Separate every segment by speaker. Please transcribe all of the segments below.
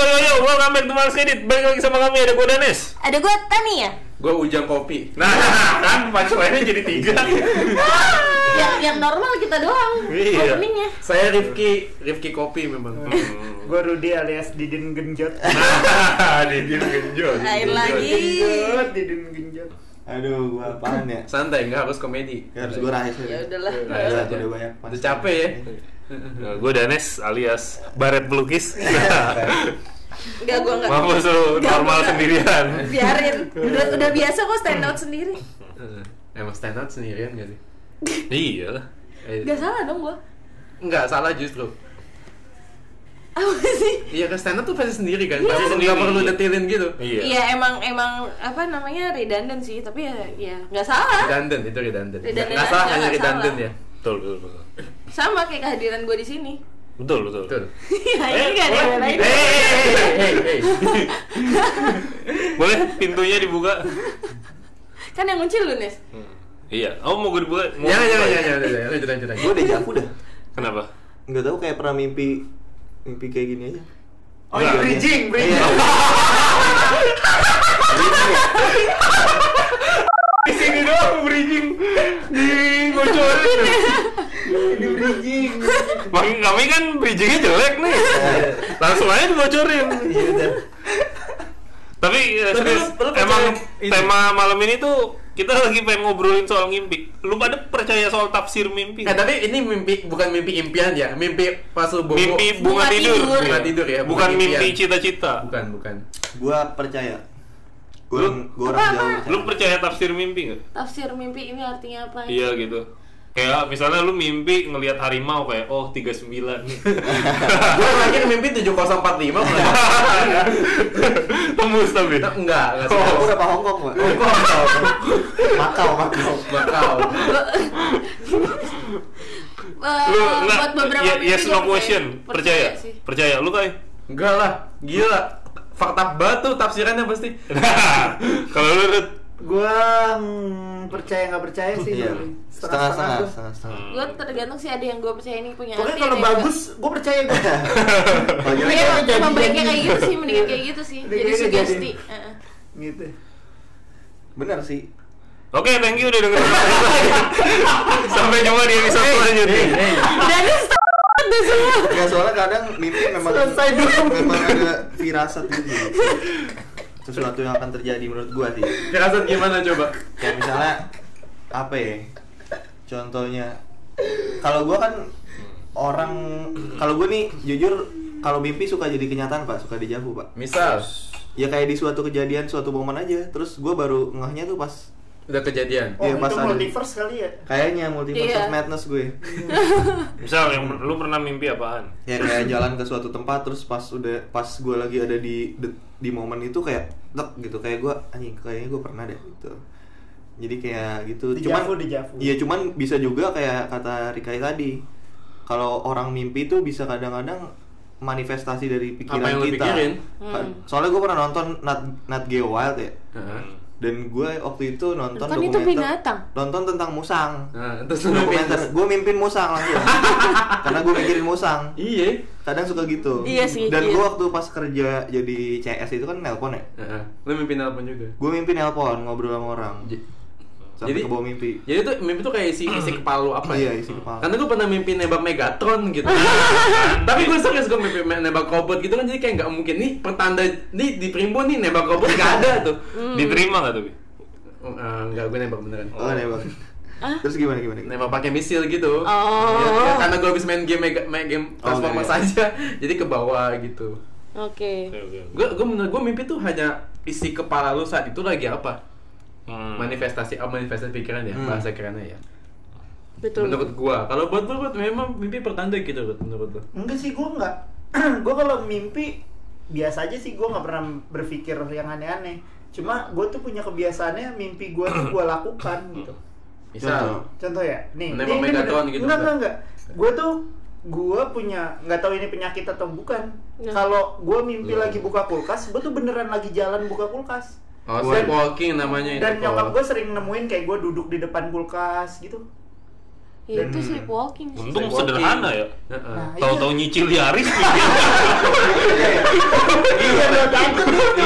Speaker 1: Yo yo yo, welcome back to Mars Edit. Balik lagi sama kami ada gue Danes.
Speaker 2: Ada gue Tani ya?
Speaker 3: Gue ujang kopi.
Speaker 1: Nah, kan punchline-nya jadi tiga.
Speaker 2: yang yang normal kita doang
Speaker 1: Iya.
Speaker 2: openingnya.
Speaker 3: Saya Rifki, Rifki kopi memang.
Speaker 4: Gue Rudi alias Didin Genjot.
Speaker 1: Nah, Didin genjot.
Speaker 2: Lain lagi.
Speaker 4: Genjot, Didin Genjot.
Speaker 5: Aduh, gua apaan ya?
Speaker 3: Santai, nggak harus komedi.
Speaker 5: Ya, harus gua rahis
Speaker 2: Ya udahlah.
Speaker 3: Nah, aja.
Speaker 5: udah banyak.
Speaker 3: Udah capek ya.
Speaker 1: Nah, gue Danes alias Baret Pelukis.
Speaker 2: Enggak gue enggak.
Speaker 1: Mampus lu
Speaker 2: Nggak,
Speaker 1: normal sendirian.
Speaker 2: Biarin. Udah udah biasa kok stand out sendiri.
Speaker 3: Emang stand out sendirian gak sih?
Speaker 1: Iya lah.
Speaker 3: Eh,
Speaker 2: Gak salah dong gue.
Speaker 3: Nggak salah justru.
Speaker 2: Apa sih?
Speaker 3: Iya kan stand up tuh pasti sendiri kan.
Speaker 1: Iya,
Speaker 3: Pasti
Speaker 1: sendiri.
Speaker 3: nggak perlu detailin gitu.
Speaker 1: Iya.
Speaker 2: Iya emang emang apa namanya redundant sih tapi ya ya nggak salah.
Speaker 3: Redundant itu redundant.
Speaker 2: Redundant
Speaker 3: Nggak salah hanya redundant
Speaker 2: salah.
Speaker 3: ya.
Speaker 1: Betul, betul, betul.
Speaker 2: Sama kayak kehadiran gue di sini.
Speaker 1: Betul, betul.
Speaker 3: Betul.
Speaker 2: Ya ini gak ada yang lain.
Speaker 3: Hey, hey.
Speaker 1: Boleh pintunya dibuka?
Speaker 2: Kan yang kunci lu Nes.
Speaker 1: Iya. Oh, mau gue dibuka? Mau
Speaker 3: jangan,
Speaker 1: ya?
Speaker 3: jangan, jangan, jangan. Lanjut, lanjut, lanjut.
Speaker 5: Gua udah jafu dah.
Speaker 1: Kenapa?
Speaker 5: Enggak tahu kayak pernah mimpi mimpi kayak gini aja.
Speaker 4: Oh iya,
Speaker 1: Iya.
Speaker 4: bridging, bridging.
Speaker 1: Di sini doang bridging. Di bocorin.
Speaker 4: Ini bridging.
Speaker 1: Bang, kami kan bridgingnya jelek nih. Langsung aja dibocorin.
Speaker 5: Iya.
Speaker 1: Tapi eh,
Speaker 3: Tapi
Speaker 1: serius,
Speaker 3: lu- lu percaya
Speaker 1: emang
Speaker 3: ini?
Speaker 1: tema malam ini tuh kita lagi pengen ngobrolin soal mimpi. Lu pada percaya soal tafsir mimpi?
Speaker 3: Eh tapi ini mimpi bukan mimpi impian ya, mimpi pas lu bobo.
Speaker 1: mimpi
Speaker 2: Bunga
Speaker 1: bunga, tidur.
Speaker 2: tidur.
Speaker 3: Bunga tidur ya,
Speaker 1: Bukan
Speaker 3: bukan
Speaker 1: mimpi cita-cita.
Speaker 3: Bukan, bukan.
Speaker 5: Gua percaya. Gua
Speaker 1: Lu-
Speaker 5: gua orang jauh.
Speaker 1: Lu percaya tafsir mimpi nggak?
Speaker 2: Tafsir mimpi ini artinya apa?
Speaker 1: Iya gitu. Kayak misalnya lu mimpi ngelihat harimau kayak oh 39 nih.
Speaker 3: Gue terakhir mimpi 7045 mulai.
Speaker 1: Tembus tapi.
Speaker 3: Enggak, enggak sih.
Speaker 5: Oh, udah Pak Hongkong, Pak. Makau, Makau.
Speaker 3: Bakal.
Speaker 2: Eh,
Speaker 1: Lu enggak
Speaker 2: buat beberapa
Speaker 1: ya, yes no question. Percaya.
Speaker 2: sih.
Speaker 1: Percaya lu kayak.
Speaker 3: Enggak lah, gila. Fakta batu tafsirannya pasti.
Speaker 1: Kalau lu
Speaker 4: Gua hmm, percaya nggak percaya sih.
Speaker 5: Iya.
Speaker 4: Bang.
Speaker 5: Setengah-setengah,
Speaker 4: gua.
Speaker 5: setengah-setengah.
Speaker 2: Gue tergantung sih ada yang gue percaya ini punya
Speaker 4: Pokoknya kalau bagus, gue percaya gue.
Speaker 5: Kalau
Speaker 2: nggak.
Speaker 5: jelek,
Speaker 2: Iya,
Speaker 4: Jadi-
Speaker 2: emang baiknya
Speaker 4: jadi-
Speaker 2: kayak gitu sih, mendingan kayak gitu sih.
Speaker 4: Jadi
Speaker 2: sugesti.
Speaker 4: gitu.
Speaker 5: benar sih.
Speaker 1: Oke, thank you udah dengerin. Sampai jumpa di episode selanjutnya.
Speaker 2: Dan.
Speaker 5: Enggak soalnya kadang mimpi memang
Speaker 4: Selesai dulu.
Speaker 5: memang ada firasat gitu. Sesuatu yang akan terjadi menurut gua sih.
Speaker 3: Kerasa gimana coba?
Speaker 5: kayak misalnya apa ya? Contohnya kalau gua kan orang kalau gua nih jujur kalau mimpi suka jadi kenyataan pak. Suka dijavu pak.
Speaker 3: Misal?
Speaker 5: Ya kayak di suatu kejadian suatu momen aja. Terus gua baru ngehnya tuh pas
Speaker 3: udah kejadian.
Speaker 4: Oh,
Speaker 5: pas
Speaker 4: itu
Speaker 5: ada-
Speaker 4: multiverse kali ya.
Speaker 5: kayaknya multiverse
Speaker 2: Iya.
Speaker 5: of madness gue
Speaker 1: Misal yang lu pernah mimpi apaan?
Speaker 5: ya kayak jalan ke suatu tempat terus pas udah pas gua lagi ada di di, di momen itu kayak tek gitu kayak gua anjing kayaknya gua pernah deh gitu jadi kayak gitu
Speaker 4: Dejavu, dejavu.
Speaker 5: iya cuman bisa juga kayak kata Rikai tadi kalau orang mimpi tuh bisa kadang-kadang manifestasi dari pikiran
Speaker 3: Apa yang lu
Speaker 5: kita
Speaker 3: pikirin?
Speaker 2: Hmm.
Speaker 5: soalnya gue pernah nonton Nat, Nat Geo Wild ya
Speaker 3: Heeh.
Speaker 5: Dan gue waktu itu nonton
Speaker 2: Kan itu binatang.
Speaker 5: nonton tentang musang
Speaker 3: Nah, terus
Speaker 5: dokumenter gue mimpin musang langsung karena gue mikirin musang
Speaker 3: Iya.
Speaker 5: kadang suka gitu
Speaker 2: Iya sih,
Speaker 5: dan
Speaker 2: iya.
Speaker 5: gue waktu pas kerja jadi CS itu kan nelpon ya
Speaker 3: Heeh. Lu mimpi nelpon juga.
Speaker 5: gue mimpi nelpon ngobrol sama orang
Speaker 3: J-
Speaker 5: sampai
Speaker 3: Jadi-
Speaker 5: ke bawah mimpi
Speaker 3: Jadi tuh mimpi tuh kayak isi isi kepala lu apa ya?
Speaker 5: iya isi kepala
Speaker 3: Karena gue pernah mimpi nembak Megatron gitu. Tapi gue serius gue mimpi nembak robot gitu kan jadi kayak nggak mungkin nih pertanda nih di Primbon nih nembak robot nggak ada tuh.
Speaker 1: Diterima nggak tuh?
Speaker 3: Nggak gue nembak beneran.
Speaker 5: oh nembak terus gimana gimana
Speaker 3: Nembak pakai misil gitu.
Speaker 2: Oh.
Speaker 3: Ya, ya, karena gue habis main game mega, main game
Speaker 5: Oh,
Speaker 3: Transformers
Speaker 5: iya.
Speaker 3: saja, jadi ke bawah gitu.
Speaker 2: Oke.
Speaker 1: Oke.
Speaker 3: Gue gue menurut gue mimpi tuh hanya isi kepala lu saat itu lagi apa?
Speaker 1: Hmm.
Speaker 3: Manifestasi, oh, manifestasi pikiran ya,
Speaker 5: Hmm.
Speaker 3: bahasa kerennya ya.
Speaker 2: Betul.
Speaker 3: Menurut gua, kalau buat lu memang mimpi pertanda gitu menurut lu.
Speaker 4: Enggak sih, gue nggak. gue kalau mimpi biasa aja sih. Gue nggak pernah berpikir yang aneh-aneh. Cuma gue tuh punya kebiasaannya mimpi gue tuh gue lakukan gitu.
Speaker 3: Misal,
Speaker 4: Contoh ya, nih. Ini- ini
Speaker 3: gitu,
Speaker 4: Enggak,
Speaker 3: enggak?
Speaker 4: enggak, enggak. Gue tuh gue punya nggak tahu ini penyakit atau bukan.
Speaker 2: Ya.
Speaker 4: Kalau gue mimpi
Speaker 3: Iya.
Speaker 4: lagi buka kulkas, gue tuh beneran lagi jalan buka kulkas.
Speaker 3: Oh,
Speaker 4: Dan-
Speaker 3: sleepwalking namanya itu.
Speaker 4: Dan nyokap gue sering nemuin kayak gue duduk di depan kulkas gitu.
Speaker 2: Ya itu sleepwalking sih.
Speaker 1: Untung
Speaker 3: Sleepwalking.
Speaker 1: sederhana ya.
Speaker 3: Heeh.
Speaker 4: Nah, iya.
Speaker 1: Tahu-tahu nyicil Yaris
Speaker 4: Iya, lo takut itu.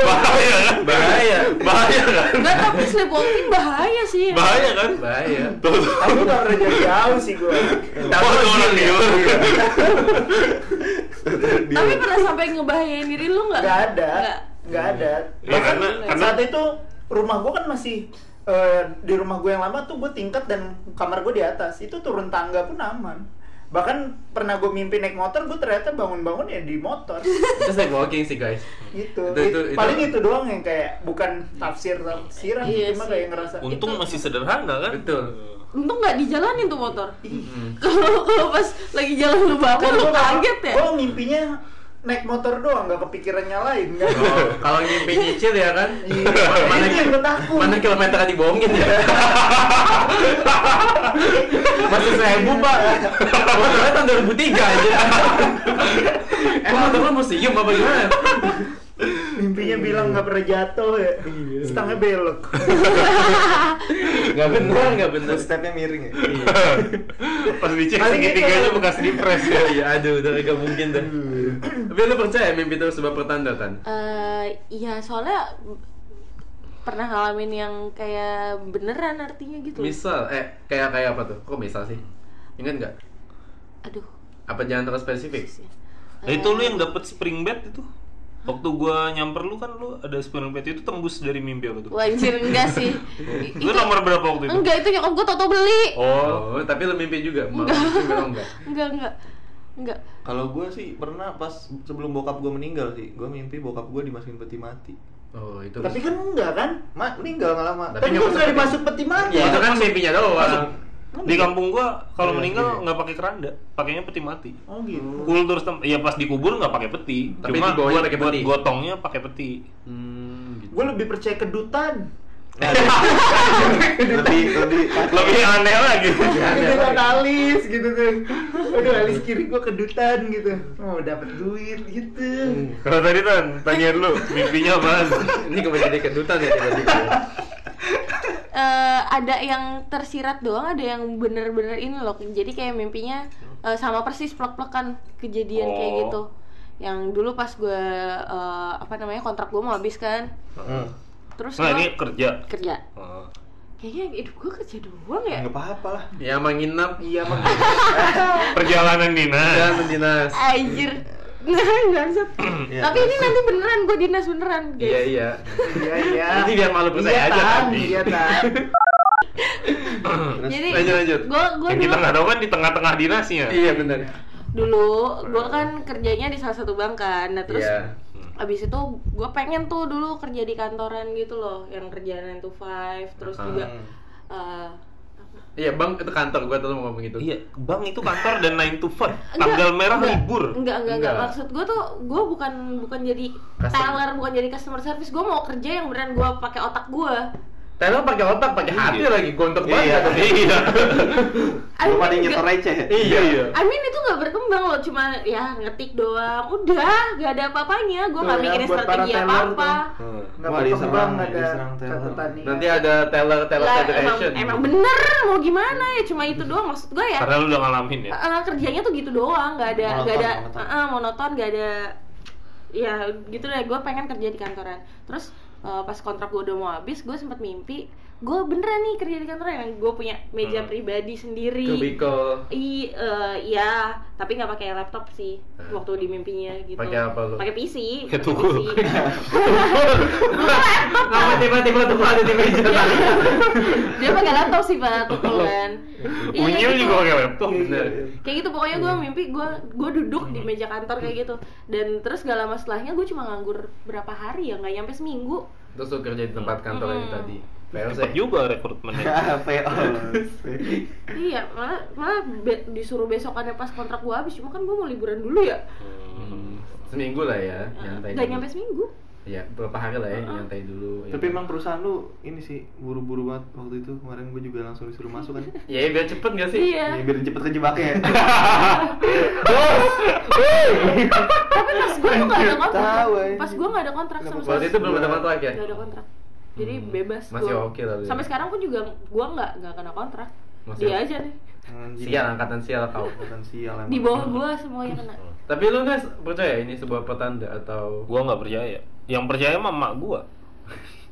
Speaker 1: bahaya kan?
Speaker 3: Bahaya.
Speaker 1: Bahaya kan?
Speaker 2: Enggak, tapi sleepwalking bahaya sih.
Speaker 1: Bahaya kan?
Speaker 3: Bahaya.
Speaker 1: Tahu-tahu
Speaker 4: Aku gak pernah jauh sih gue.
Speaker 1: Tahu orang dia.
Speaker 2: Tapi pernah sampai ngebahayain diri lu nggak?
Speaker 4: Gak ada,
Speaker 2: Nggak.
Speaker 4: Gak ada.
Speaker 1: Ya,
Speaker 4: Bahkan
Speaker 1: karena- karena-
Speaker 4: saat itu rumah gue kan masih eh, di rumah gue yang lama tuh gue tingkat dan kamar gue di atas. Itu turun tangga pun aman. Bahkan pernah gue mimpi naik motor, gue ternyata bangun-bangun ya di motor.
Speaker 3: Itu sleepwalking sih guys.
Speaker 4: gitu.
Speaker 3: Itu- itu-
Speaker 4: It-
Speaker 3: itu-
Speaker 4: Paling itu doang yang kayak bukan tafsir tafsiran,
Speaker 2: Iya
Speaker 4: cuma kayak ngerasa
Speaker 1: Untung
Speaker 4: itu-
Speaker 1: masih sederhana kan?
Speaker 3: Betul.
Speaker 2: Untung nggak dijalanin tuh motor.
Speaker 3: Hmm.
Speaker 2: Kalau kalau pas lagi jalan lu bakar
Speaker 4: Kan
Speaker 2: lu
Speaker 4: gua nggak-
Speaker 2: kaget ya.
Speaker 4: gua mimpinya naik motor doang, nggak kepikiran nyalain kan.
Speaker 3: Oh, kalau ngimpi nyicil ya kan?
Speaker 4: Iya.
Speaker 3: mana,
Speaker 4: Itu yang takut.
Speaker 3: mana kilometer kan dibohongin ya? Masih seribu pak Motornya tahun 2003 aja Emang motor lu museum apa gimana?
Speaker 4: Mimpinya bilang nggak pernah jatuh ya. Stangnya belok.
Speaker 3: Gak bener, gak bener
Speaker 5: Stepnya miring ya.
Speaker 1: Pas dicek
Speaker 4: itu
Speaker 1: segitiganya bekas di press ya.
Speaker 3: Iya, aduh, udah gak mungkin dah Tapi lu percaya mimpi itu sebuah pertanda kan?
Speaker 2: Eh, iya soalnya pernah ngalamin yang kayak beneran artinya gitu.
Speaker 3: Misal, eh kayak kayak apa tuh? Kok misal sih? Ingat nggak?
Speaker 2: Aduh.
Speaker 3: Apa jangan terlalu spesifik?
Speaker 1: Nah, itu lu yang dapet spring bed itu. Waktu gua nyamper lu kan lu ada spring bed itu tembus dari mimpi apa tuh?
Speaker 2: Wajir enggak sih.
Speaker 1: Itu nomor berapa waktu itu?
Speaker 2: Enggak itu nyokap gue tau beli.
Speaker 1: Oh,
Speaker 3: Oh, tapi lu mimpi juga? Malah mimpi bilang enggak
Speaker 2: Enggak enggak. Enggak.
Speaker 5: Kalau gue sih pernah pas sebelum bokap gue meninggal sih, gue mimpi bokap gue dimasukin peti mati.
Speaker 3: Oh, itu
Speaker 4: Tapi kan enggak kan?
Speaker 5: Ma, meninggal nggak lama.
Speaker 3: Tapi
Speaker 4: kan
Speaker 3: peti.
Speaker 4: dimasuk peti mati.
Speaker 3: Ya, itu kan mimpinya doang
Speaker 1: di kampung gua kalau
Speaker 3: Iya,
Speaker 1: meninggal
Speaker 3: iya.
Speaker 1: nggak pakai keranda, pakainya peti mati.
Speaker 4: Oh gitu.
Speaker 1: Kultur tem- ya pas dikubur nggak pakai peti,
Speaker 3: Tapi
Speaker 1: cuma buat,
Speaker 3: pakai
Speaker 1: buat
Speaker 3: peti.
Speaker 1: gotongnya pakai peti.
Speaker 3: Hmm, gitu
Speaker 4: Gue lebih percaya kedutan.
Speaker 5: Lebih lebih
Speaker 1: Lebih aneh lagi.
Speaker 4: Kedutan alis gitu kan. Aduh alis kiri gue kedutan gitu. Oh dapat duit gitu.
Speaker 1: Kalau tadi tan, tanyain lu mimpinya apaan?
Speaker 3: Ini kembali jadi kedutan ya tiba-tiba
Speaker 2: Eh, ada yang tersirat doang, ada yang bener-bener ini loh. Jadi kayak mimpinya eh, sama persis plek-plekan kejadian kayak
Speaker 1: Oh.
Speaker 2: gitu. Yang dulu pas gue eh, apa namanya kontrak gue mau habis kan.
Speaker 5: Hmm.
Speaker 2: Terus
Speaker 1: Nah
Speaker 2: gua
Speaker 1: ini kerja.
Speaker 2: kerja.
Speaker 1: Oh.
Speaker 2: Kayaknya hidup gue kerja doang ya.
Speaker 5: nggak apa-apa lah.
Speaker 3: Ya menginap
Speaker 4: Iya mah.
Speaker 1: Perjalanan dinas.
Speaker 3: dan dinas
Speaker 2: Anjir. Bangsat.
Speaker 5: Iya,
Speaker 2: Tapi ini nanti beneran gue dinas beneran, guys.
Speaker 3: Iya, iya
Speaker 4: Iya iya.
Speaker 3: Nanti biar malu percaya
Speaker 4: Iya,
Speaker 3: aja tadi.
Speaker 4: Iya tan.
Speaker 2: Jadi
Speaker 3: Lanjut, lanjut.
Speaker 2: Gue gue
Speaker 1: Yang kita
Speaker 2: dulu
Speaker 1: nggak tahu kan di tengah-tengah dinasnya.
Speaker 3: Iya, benar
Speaker 2: dulu gue kan kerjanya di salah satu bank kan. Nah terus
Speaker 3: Iya
Speaker 2: abis itu gue pengen tuh dulu kerja di kantoran gitu loh, yang kerja 9 to 5 terus
Speaker 3: Ah.
Speaker 2: juga eh,
Speaker 3: Iya, Bang, itu kantor gua tuh mau ngomong gitu
Speaker 1: Iya, bank itu kantor dan 9 to 5. Tanggal merah
Speaker 2: enggak,
Speaker 1: libur.
Speaker 2: Enggak, enggak, enggak,
Speaker 3: Enggak.
Speaker 2: Maksud gue tuh, gue bukan bukan jadi
Speaker 3: Customer.
Speaker 2: teller, bukan jadi customer service. Gue mau kerja yang beneran gue pakai otak gue.
Speaker 3: Taylor pakai otak, pakai hati
Speaker 1: Iya.
Speaker 3: lagi, gontok
Speaker 5: Iya.
Speaker 3: banget
Speaker 1: Iya.
Speaker 2: I
Speaker 5: Belum
Speaker 2: mean,
Speaker 5: ada yang nyetor receh.
Speaker 1: Iya, iya.
Speaker 2: I mean itu nggak berkembang loh, cuma ya ngetik doang. Udah, nggak ada apa-apanya. Gue
Speaker 4: Tuh
Speaker 2: nggak
Speaker 4: ya,
Speaker 2: mikirin strategi
Speaker 4: teller
Speaker 2: apa-apa.
Speaker 3: Hmm.
Speaker 5: Wah,
Speaker 4: berkembang
Speaker 5: diserang,
Speaker 4: ada
Speaker 5: teller.
Speaker 4: catatannya.
Speaker 3: Nanti ada
Speaker 2: Lah, emang,
Speaker 3: Federation
Speaker 2: emang bener mau gimana ya cuma itu doang maksud gue ya
Speaker 1: Karena lu udah ngalamin ya.
Speaker 2: Eh, kerjanya tuh gitu doang nggak ada nggak
Speaker 5: Monoton,
Speaker 2: ada
Speaker 5: monoton.
Speaker 2: eh, eh, monoton nggak ada ya gitu deh gue pengen kerja di kantoran terus eh, pas kontrak gue udah mau habis gue sempat mimpi gue beneran nih kerja di kantoran yang gue punya meja
Speaker 1: Hmm.
Speaker 2: pribadi sendiri.
Speaker 3: Kubikel
Speaker 2: I, eh, iya, tapi nggak pakai laptop sih
Speaker 3: Hmm.
Speaker 2: waktu di mimpinya gitu.
Speaker 3: Pakai apa lu?
Speaker 2: Pakai PC.
Speaker 1: Pakai
Speaker 2: pakai
Speaker 1: tukul.
Speaker 2: PC.
Speaker 3: Kenapa tiba-tiba tuh ada di meja tadi?
Speaker 2: Dia pakai laptop sih pak, tukul kan. Iya,
Speaker 1: Unyil juga
Speaker 2: gitu.
Speaker 1: pakai laptop.
Speaker 3: Bener
Speaker 2: Kayak gitu pokoknya gue mimpi gue gue duduk di meja kantor kayak gitu dan terus gak lama setelahnya gue cuma nganggur berapa hari ya nggak nyampe seminggu
Speaker 3: Terus lu kerja di tempat kantor yang
Speaker 2: Hmm.
Speaker 3: tadi PLC
Speaker 1: Cepet juga rekrutmennya.
Speaker 5: PO.
Speaker 2: iya malah malah be- disuruh besokannya pas kontrak gue habis cuma kan gue mau liburan dulu ya
Speaker 3: Hmm, Seminggu lah ya, nyantai
Speaker 2: nggak
Speaker 3: dulu.
Speaker 2: nyampe seminggu
Speaker 3: Iya, beberapa hari lah ya, nyantai dulu ya.
Speaker 5: Tapi emang perusahaan lu ini sih buru-buru banget waktu itu kemarin gue juga langsung disuruh masuk kan.
Speaker 3: Ya biar cepet gak sih?
Speaker 2: iya
Speaker 5: Ya, biar cepet kejebaknya ya.
Speaker 2: tapi pas gue tuh gak ada kontrak
Speaker 5: Tahu,
Speaker 2: pas gue gak ada kontrak sama
Speaker 3: Waktu itu belum ada kontrak ya?
Speaker 2: Gak ada kontrak jadi
Speaker 3: Hmm,
Speaker 2: bebas
Speaker 3: masih
Speaker 2: gua.
Speaker 3: oke lah, ya.
Speaker 2: sampai sekarang pun juga gue nggak nggak kena kontrak
Speaker 3: Maksudnya,
Speaker 2: dia aja nih
Speaker 5: Anjing.
Speaker 3: sial angkatan sial kau.
Speaker 5: Bukan sial emang.
Speaker 2: di bawah gua semuanya kena
Speaker 3: Tapi lu guys percaya ini sebuah petanda atau
Speaker 1: Gua nggak percaya. Yang percaya mah emak gua.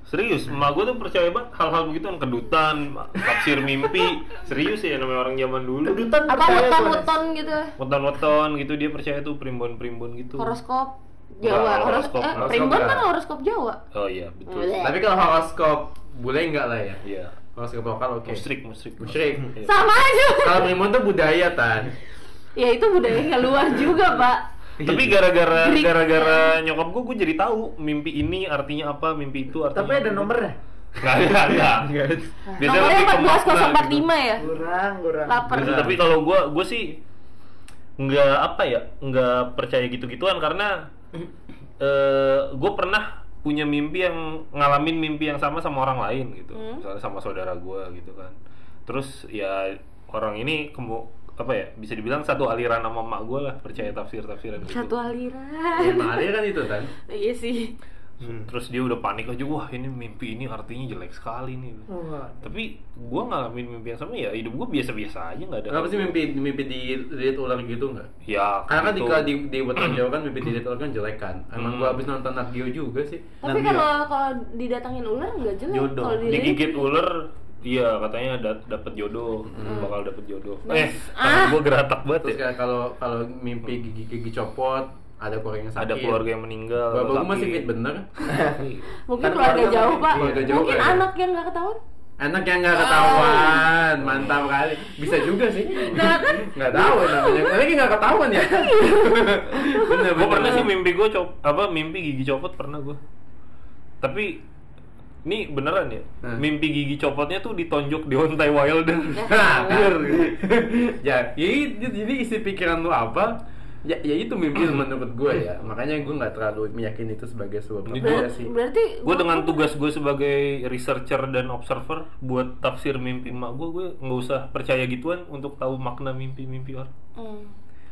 Speaker 1: Serius, emak gua tuh percaya banget hal-hal begitu kedutan, tafsir mimpi. Serius ya namanya orang zaman dulu.
Speaker 4: Kedutan
Speaker 2: apa
Speaker 4: percaya gua.
Speaker 2: weton-weton gitu
Speaker 1: Weton-weton gitu dia percaya tuh primbon-primbon gitu.
Speaker 2: horoskop Jawa
Speaker 1: horoskop,
Speaker 2: horoskop eh
Speaker 1: horoskop
Speaker 2: primbon
Speaker 3: enggak.
Speaker 2: kan horoskop Jawa
Speaker 1: Oh iya, betul.
Speaker 2: Bleh.
Speaker 3: Tapi kalau horoskop bule enggak lah ya.
Speaker 1: Iya.
Speaker 3: Horoskop lokal oke.
Speaker 1: Musrik, musrik.
Speaker 3: Musyrik.
Speaker 1: Iya.
Speaker 2: sama aja
Speaker 3: Kalau primbon tuh budaya tan.
Speaker 2: ya itu budayanya luar juga pak
Speaker 1: Tapi gara-gara gara-gara nyokap gua, gua jadi tahu mimpi ini artinya apa, mimpi itu artinya
Speaker 4: Tapi ada nomornya.
Speaker 1: Nggak ada, nggak. Biasanya
Speaker 2: nomornya
Speaker 1: lebih ke makna
Speaker 2: 14045
Speaker 1: gitu.
Speaker 2: ya
Speaker 4: Kurang, kurang.
Speaker 2: lapar
Speaker 1: Bener, tapi kalau gua gua sih nggak apa ya nggak percaya gitu-gituan karena eh gue pernah punya mimpi yang ngalamin mimpi yang sama sama orang lain gitu.
Speaker 2: Hmm.
Speaker 1: misalnya sama saudara gua gitu kan. Terus ya orang ini kemu apa ya bisa dibilang satu aliran sama emak gue lah percaya tafsir tafsiran gitu.
Speaker 2: Satu aliran.
Speaker 3: Ya, Maria kan itu kan.
Speaker 2: iya sih
Speaker 1: Hmm, terus dia udah panik aja wah ini mimpi ini artinya jelek sekali nih
Speaker 4: Wah.
Speaker 1: tapi gua ngalamin mimpi yang sama ya hidup gua biasa-biasa aja nggak ada
Speaker 3: Kenapa sih mimpi mimpi di lihat ular gitu enggak?
Speaker 1: ya
Speaker 3: Karena kan di
Speaker 1: gitu.
Speaker 3: di di weton Jawa kan mimpi dilihat ular kan jelek kan. Emang
Speaker 1: Hmm.
Speaker 3: gua habis nonton Nat Geo juga sih.
Speaker 2: tapi kalau kalau didatangin ular nggak jelek
Speaker 5: Jodoh.
Speaker 2: kalau
Speaker 1: digigit ular iya katanya da- dapat jodoh bakal dapat jodoh eh
Speaker 2: Nice.
Speaker 1: tangan
Speaker 2: Ah.
Speaker 1: gua geratak banget
Speaker 3: Terus
Speaker 1: ya
Speaker 3: kalau kalau mimpi gigi gigi copot, ada keluarga yang sakit.
Speaker 1: ada keluarga yang meninggal
Speaker 3: Bapak gua
Speaker 1: sakit.
Speaker 3: masih fit bener.
Speaker 2: mungkin
Speaker 4: Kan
Speaker 2: keluarga
Speaker 4: keluarga
Speaker 2: jauh pak
Speaker 3: keluarga jauh
Speaker 2: mungkin
Speaker 3: kayaknya.
Speaker 2: anak yang nggak ketahuan
Speaker 3: Anak yang nggak ketahuan, mantap kali. Bisa juga sih.
Speaker 2: Nah, kan?
Speaker 3: Nggak tahu namanya. Lagi nggak ketahuan ya. bener,
Speaker 1: gua pernah sih mimpi gua cop apa mimpi gigi copot pernah gua tapi ini beneran ya
Speaker 3: Hmm.
Speaker 1: mimpi gigi copotnya tuh ditonjok di ontai wilder
Speaker 3: Nah, bener. ya, jadi, jadi isi pikiran lu apa? Ya, ya itu mimpi menurut gue ya. Makanya gue nggak terlalu meyakini itu sebagai sebuah
Speaker 2: Ber-
Speaker 3: sih.
Speaker 2: berarti
Speaker 1: gue
Speaker 2: gua-
Speaker 1: dengan tugas gue sebagai researcher dan observer buat tafsir mimpi emak gue gue nggak usah percaya gituan untuk tahu makna mimpi-mimpi orang
Speaker 2: Hmm.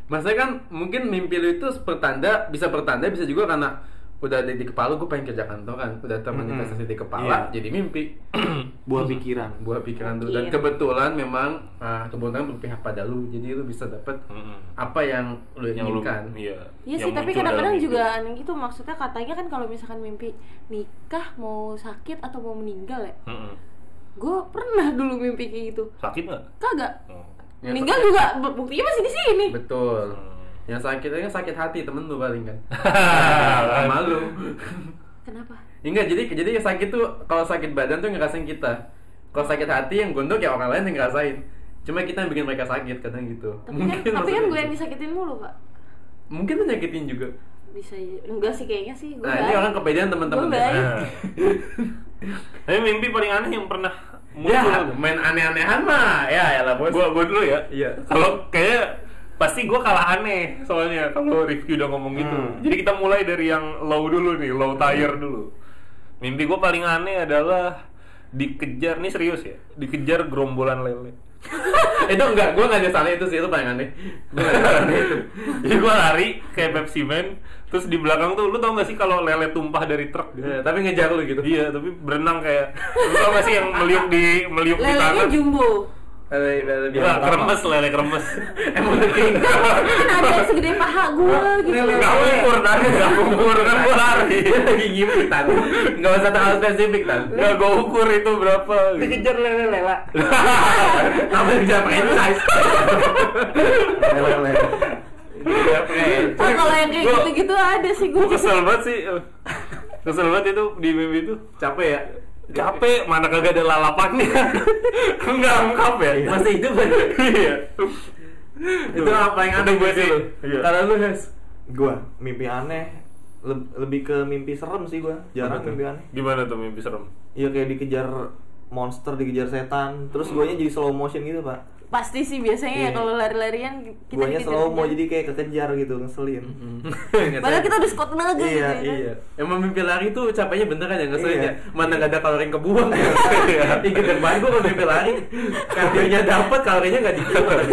Speaker 3: Maksudnya kan mungkin mimpi lu itu pertanda, bisa pertanda, bisa juga karena udah ada di kepala gue pengen kerja kantoran, udah termanifestasi di kepala,
Speaker 5: Iya.
Speaker 3: jadi mimpi.
Speaker 5: Buah pikiran.
Speaker 3: Buah pikiran tuh dan
Speaker 2: Iya.
Speaker 3: kebetulan memang ah, kebetulan berpihak pada lu, jadi lu bisa dapat
Speaker 1: Mm-mm.
Speaker 3: apa yang lu
Speaker 1: yang lu
Speaker 3: inginkan.
Speaker 1: iya
Speaker 2: Iya sih, tapi kadang-kadang juga aneh gitu. Maksudnya katanya kan kalau misalkan mimpi nikah mau sakit atau mau meninggal ya.
Speaker 1: Mm-mm.
Speaker 2: Gue pernah dulu mimpi kayak gitu.
Speaker 1: sakit nggak
Speaker 2: Kagak.
Speaker 1: Oh.
Speaker 3: Ya,
Speaker 2: meninggal juga bu- buktinya masih di sini.
Speaker 3: Betul.
Speaker 1: Hmm.
Speaker 3: Yang sakitnya sakit hati temen lu paling kan.
Speaker 1: Kan.
Speaker 3: Sama lu.
Speaker 2: Kenapa?
Speaker 3: Enggak, jadi jadi yang sakit tuh kalau sakit badan tuh ngerasain kita. Kalau sakit hati yang gondok ya orang lain yang ngerasain. Cuma kita yang bikin mereka sakit kadang gitu.
Speaker 2: Tapi kan, tapi kan
Speaker 3: maksudnya
Speaker 2: gue yang disakitin mulu pak.
Speaker 3: Mungkin tuh nyakitin juga.
Speaker 2: Bisa enggak sih kayaknya sih. Gue
Speaker 3: Nah, ini orang kepedean teman-teman.
Speaker 2: Gue baik.
Speaker 1: Nah. Tapi mimpi paling aneh yang pernah
Speaker 3: Ya,
Speaker 1: muncul
Speaker 3: main aneh-anehan mah. Ya, ya lah bos.
Speaker 1: gua gua dulu ya
Speaker 3: Iya.
Speaker 1: kalau kayak pasti gua kalah aneh soalnya kalau review udah ngomong gitu
Speaker 5: Hmm.
Speaker 1: jadi kita mulai dari yang low dulu nih low tire dulu mimpi gua paling aneh adalah dikejar nih serius ya dikejar gerombolan lele
Speaker 3: itu enggak, gua enggak ada salah itu sih, itu paling aneh.
Speaker 1: Jadi gua lari kayak Pepsi Man terus di belakang tuh lu tau gak sih kalau lele tumpah dari truk gitu
Speaker 3: Ya, tapi ngejar lu gitu.
Speaker 1: iya tapi berenang kayak lu tau gak sih yang meliuk di meliuk di
Speaker 2: Lelenya
Speaker 1: tanah
Speaker 2: jumbo.
Speaker 3: Lele lele
Speaker 1: Enggak, kremes lele kremes
Speaker 3: Emang udah king.
Speaker 2: kan ada yang segede paha gue gitu.
Speaker 3: Lele-
Speaker 1: Gak ukur tadi, gak ukur kan gua lari
Speaker 3: lagi ngimpi tan. Enggak usah tahu spesifik tan.
Speaker 1: Gak gue ukur itu berapa gitu.
Speaker 4: Dikejar lele lela.
Speaker 3: Apa yang bisa pakai size?
Speaker 5: Lele.
Speaker 2: Oh, kalau yang kayak gitu-gitu ada sih gue.
Speaker 1: Gue kesel banget sih Kesel banget itu di mimpi itu
Speaker 3: Capek ya?
Speaker 1: Capek, mana kagak ada lalapannya Enggak lengkap ya
Speaker 3: Masih hidup kan?
Speaker 1: Iya
Speaker 3: Itu apa yang aneh
Speaker 1: Itu gua
Speaker 3: sih?
Speaker 1: Iya.
Speaker 3: Kalau lu Hes?
Speaker 5: Gua mimpi aneh leb- lebih ke mimpi serem sih gua. Jarang mimpi aneh.
Speaker 1: Gimana tuh mimpi serem?
Speaker 5: Iya kayak dikejar monster, dikejar setan. Terus guanya jadi slow motion gitu, Pak.
Speaker 2: Pasti sih biasanya ya
Speaker 5: Iya.
Speaker 2: kalau lari-larian kita
Speaker 5: Guanya slow mo jadi kayak kekejar gitu, ngeselin.
Speaker 2: Padahal kita udah squat naga gitu
Speaker 5: Iya,
Speaker 2: ya kan.
Speaker 3: Iya, emang mimpi lari tuh capeknya beneran ya ngeselin
Speaker 5: Iya.
Speaker 3: ya. Mana gak ada kalori yang kebuang ya. Ih, gede banget gua kalau mimpi lari. Kardionya dapat, kalorinya gak dibuang.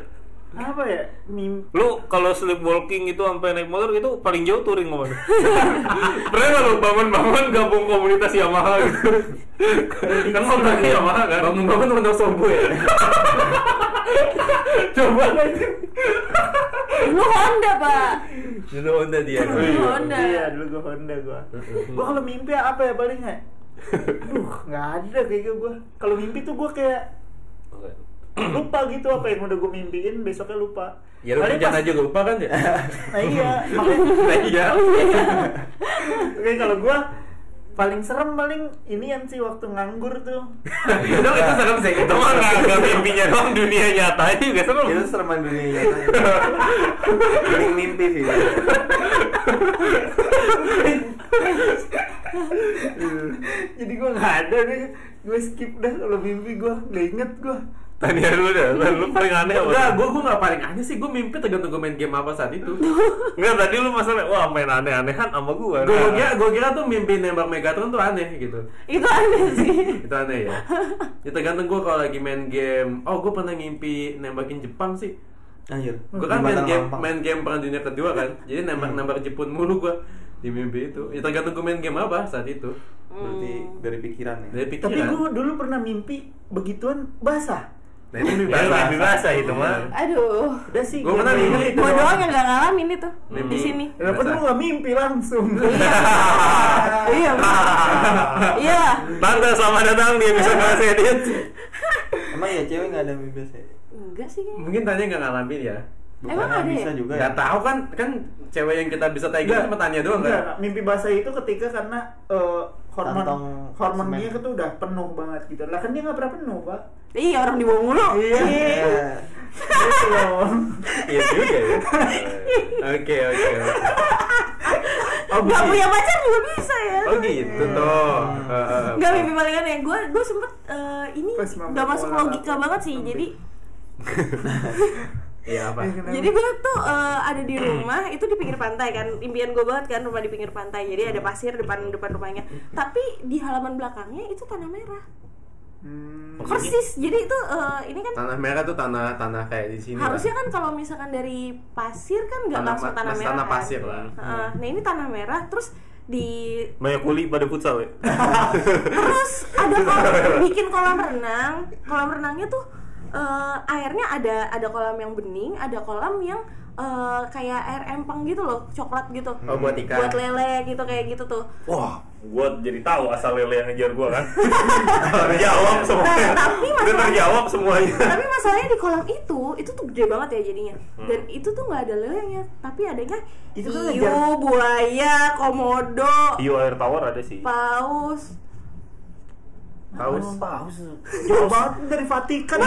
Speaker 4: Apa ya mimpi
Speaker 1: Lu kalau sleepwalking itu sampai naik motor itu paling jauh touring ke mana? Pernah nggak lu bangun-bangun gabung komunitas Yamaha gitu? kan Yamaha kan?
Speaker 3: Bangun-bangun Honda Sobo ya.
Speaker 1: Coba aja.
Speaker 2: Lu Honda, Pak.
Speaker 3: Dulu Honda dia.
Speaker 2: Lu Honda.
Speaker 4: iya dulu gue Honda gue gue kalau mimpi apa ya paling ya Duh, nggak ada kayak gue. Kalau mimpi tuh gue kayak lupa gitu apa yang udah gue mimpiin besoknya lupa.
Speaker 3: Ya lu kerjaan
Speaker 4: pas-
Speaker 3: aja lupa kan ya?
Speaker 4: Nah iya, makanya
Speaker 3: Nah iya.
Speaker 4: Oke kalau gue paling serem paling inian sih waktu nganggur tuh.
Speaker 3: Itu itu serem sih.
Speaker 1: Itu mah nggak mimpinya doang dunia nyata juga serem.
Speaker 5: Itu sereman dunia nyata. Mending mimpi sih.
Speaker 4: Jadi gue nggak ada deh. Gue skip dah kalau mimpi gue nggak inget gue.
Speaker 1: Tanya dulu dah, Tan, lu paling aneh apa?
Speaker 3: Enggak, gue gue nggak paling aneh sih. Gue mimpi tergantung gue main game apa saat itu.
Speaker 1: Enggak, tadi lu masalah, wah main aneh-anehan sama gua.
Speaker 3: Gue
Speaker 1: Nah.
Speaker 3: kira gue kira tuh mimpi nembak Megatron tuh aneh gitu.
Speaker 2: Itu aneh sih.
Speaker 3: Itu aneh ya. Ya tergantung gue kalau lagi main game. Oh gue pernah ngimpi nembakin Jepang sih.
Speaker 5: Anjir.
Speaker 3: Gue kan main game
Speaker 5: Lampang.
Speaker 3: main game perang dunia kedua kan. Jadi nembak nembak Jepun mulu gue di mimpi itu. Ya tergantung gue main game apa saat itu.
Speaker 5: Berarti dari pikiran ya.
Speaker 3: Dari
Speaker 4: Tapi
Speaker 3: pikiran.
Speaker 4: gue dulu pernah mimpi begituan basah.
Speaker 3: Nah itu mimpi
Speaker 1: Iya,
Speaker 3: basah.
Speaker 1: mimpi basah itu mah.
Speaker 2: Aduh.
Speaker 4: Udah sih.
Speaker 3: Gue pernah mimpi itu.
Speaker 2: Gua doang yang gak ngalamin itu di sini.
Speaker 4: Kenapa lu nggak mimpi langsung?
Speaker 2: Iya. Iya.
Speaker 1: Tante selamat datang di episode kelas edit.
Speaker 5: Emang ya cewek nggak ada mimpi basah?
Speaker 2: Enggak sih.
Speaker 3: Mungkin tanya nggak ngalamin ya.
Speaker 5: Bukan
Speaker 2: Emang ada
Speaker 5: bisa
Speaker 2: ya?
Speaker 5: juga ya.
Speaker 3: Gak tahu kan kan cewek yang kita bisa tanya cuma tanya doang
Speaker 4: Enggak,
Speaker 3: kan.
Speaker 4: mimpi basah itu ketika karena eh, hormon
Speaker 5: Kantong
Speaker 4: hormonnya
Speaker 5: semen.
Speaker 4: itu udah penuh banget gitu. Lah kan dia nggak pernah penuh, Pak.
Speaker 2: Iya, orang di bawah mulu.
Speaker 4: Iya.
Speaker 5: Iya.
Speaker 4: Gitu loh.
Speaker 3: Iya juga ya. Oke oke. oke. Oh,
Speaker 2: Gak punya pacar juga bisa ya.
Speaker 3: Oh gitu tuh. Eh, eh,
Speaker 2: Gak mimpi paling aneh. Gue gue sempet eh, ini
Speaker 4: Pas
Speaker 2: gak masuk logika banget sih. Jadi
Speaker 3: Iya apa?
Speaker 4: Kenapa?
Speaker 2: jadi gue tuh eh, ada di rumah itu di pinggir pantai kan. Impian gue banget kan rumah di pinggir pantai. Jadi ada pasir depan depan rumahnya. Tapi di halaman belakangnya itu tanah merah.
Speaker 4: Hmm,
Speaker 2: Persis. Jadi itu eh, ini kan
Speaker 3: Tanah merah tuh tanah tanah kayak di sini. lah.
Speaker 2: harusnya kan kalau misalkan dari pasir kan nggak langsung tanah merah
Speaker 3: tanah
Speaker 2: kan.
Speaker 3: pasir lah.
Speaker 2: Heeh. nah ini tanah merah terus di
Speaker 1: Banyak kuli pada futsal ya.
Speaker 2: terus ada kolam bikin kolam renang kolam renangnya tuh eh, airnya ada ada kolam yang bening ada kolam yang eh, kayak air empang gitu loh coklat gitu
Speaker 3: Oh buat ikan.
Speaker 2: buat lele gitu kayak gitu tuh
Speaker 1: Wah, gua jadi tahu asal lele yang ngejar gua kan. Terjawab semuanya.
Speaker 2: Nah, tapi
Speaker 1: Udah
Speaker 2: masalah-
Speaker 1: terjawab semuanya.
Speaker 2: tapi masalahnya di kolam itu itu tuh gede banget ya jadinya
Speaker 1: Hmm.
Speaker 2: dan itu tuh nggak ada lelenya tapi adanya
Speaker 4: Itu
Speaker 2: hiu
Speaker 4: ngejar-
Speaker 2: buaya komodo
Speaker 1: Hiu air tawar ada sih.
Speaker 2: paus
Speaker 3: Paus.
Speaker 4: paus. Jauh banget dari Vatikan.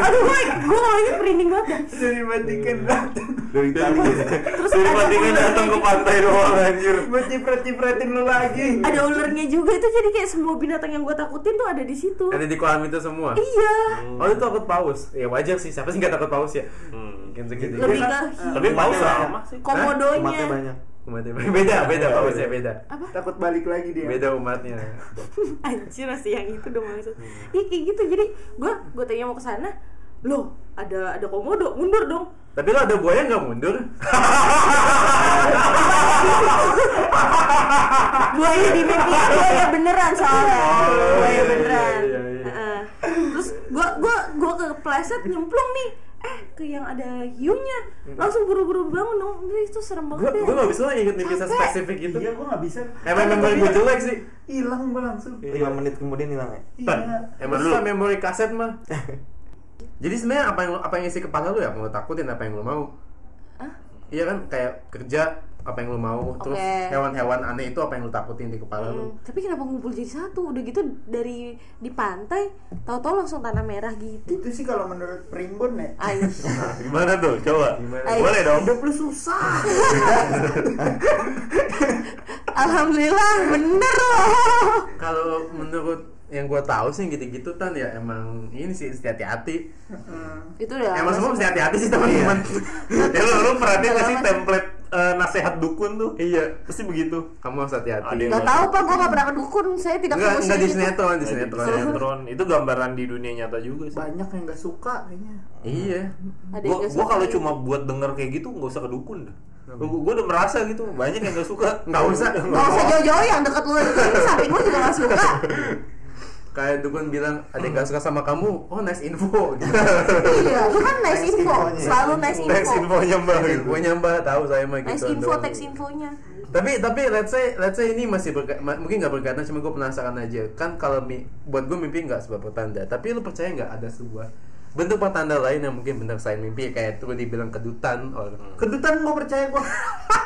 Speaker 2: aduh gue gue ini merinding banget dah.
Speaker 4: dari Vatikan datang.
Speaker 5: Dari tadi.
Speaker 2: terus
Speaker 1: Dari Vatikan datang ke pantai doang anjir.
Speaker 4: Buat cipret-cipretin lu lagi.
Speaker 2: ada ularnya juga itu jadi kayak semua binatang yang gue takutin tuh ada di situ
Speaker 3: Ada di kolam itu semua.
Speaker 2: iya
Speaker 3: Oh itu takut paus. Ya wajar sih. Siapa sih nggak takut paus ya?
Speaker 1: Hmm.
Speaker 3: Mungkin segitu.
Speaker 2: lebih ke
Speaker 4: kan,
Speaker 2: hiu
Speaker 1: Tapi paus sama sih.
Speaker 2: komodonya
Speaker 5: Umatnya banyak.
Speaker 3: Umatnya beda beda pausnya beda.
Speaker 2: apa
Speaker 4: Takut balik lagi dia.
Speaker 3: Beda umatnya.
Speaker 2: anjir masih yang itu dong maksud iya kayak gitu jadi gue gue tanya mau ke sana loh ada ada komodo mundur dong
Speaker 3: Tapi lo ada buaya nggak mundur?
Speaker 2: buaya di mimpi buaya beneran soalnya buaya beneran
Speaker 3: iya, iya.
Speaker 2: Heeh. terus gue gue gue kepleset nyemplung nih eh ke yang ada hiunya langsung buru-buru bangun dong itu serem
Speaker 3: Gue
Speaker 2: banget
Speaker 3: gue
Speaker 2: ya
Speaker 3: nggak bisa inget mimpi
Speaker 2: Capek.
Speaker 3: spesifik gitu.
Speaker 4: Iya, gua nggak bisa.
Speaker 3: Emang memori gue jelek sih.
Speaker 4: Hilang gua langsung.
Speaker 5: 5 menit kemudian hilang ya.
Speaker 4: Iya.
Speaker 3: Emang
Speaker 1: Dulu.
Speaker 3: memori kaset mah. Jadi sebenarnya apa yang apa yang isi kepala lu ya mau takutin apa yang lu mau.
Speaker 2: Hah?
Speaker 3: Iya kan kayak kerja apa yang lu mau, terus
Speaker 2: Oke.
Speaker 3: hewan-hewan aneh itu apa yang lu takutin di kepala lu.
Speaker 2: Hmm, tapi kenapa ngumpul jadi satu udah gitu dari di pantai tahu-tahu langsung tanah merah gitu
Speaker 4: Itu sih kalau menurut Primbon ya.
Speaker 1: Nah, gimana tuh? Coba.
Speaker 3: Gimana?
Speaker 2: Ayo.
Speaker 1: Boleh dong.
Speaker 4: Hidup lu susah.
Speaker 2: Alhamdulillah bener loh
Speaker 3: Kalau menurut yang gue tahu sih gitu-gitu kan ya emang ini sih mesti hati-hati.
Speaker 4: Hmm.
Speaker 2: itu udah
Speaker 3: emang semua mesti hati-hati sih teman-teman.
Speaker 1: Ya lu, lu perhatiin gak sih template eh, nasehat dukun tuh.
Speaker 3: Iya.
Speaker 1: Pasti begitu.
Speaker 3: Kamu harus hati-hati.
Speaker 2: Nggak tahu pak, gue nggak pernah ke dukun. Saya tidak
Speaker 3: Enggak,
Speaker 2: ke
Speaker 3: enggak di sinetron, di
Speaker 1: Di
Speaker 3: sinetron.
Speaker 1: sinetron. Itu gambaran di dunia nyata juga sih.
Speaker 4: banyak yang nggak suka kayaknya
Speaker 3: Iya.
Speaker 2: Nggak suka
Speaker 1: kalau
Speaker 2: gitu.
Speaker 1: cuma buat denger kayak gitu nggak usah ke dukun dah. Gua, gua udah merasa gitu banyak yang nggak suka.
Speaker 3: Nggak usah.
Speaker 2: Nggak usah jauh-jauh yang dekat lu. Samping lu juga nggak suka.
Speaker 3: Kayak dukun bilang ada yang gak suka sama kamu, oh nice info. Gitu.
Speaker 2: Iya, lu kan nice info.
Speaker 5: infonya.
Speaker 2: Selalu nice info.
Speaker 1: infonya mbak.
Speaker 3: Nice infonya mbak tahu saya mah gitu.
Speaker 2: Nice info, teks infonya.
Speaker 3: Tapi tapi let's say let's say ini masih berka- mungkin nggak berkaitan cuma gue penasaran aja kan kalau mi- buat gue mimpi nggak sebuah pertanda tapi lu percaya nggak ada sebuah bentuk pertanda lain yang mungkin benar selain mimpi kayak tuh dibilang kedutan. Or
Speaker 4: kedutan gue percaya gue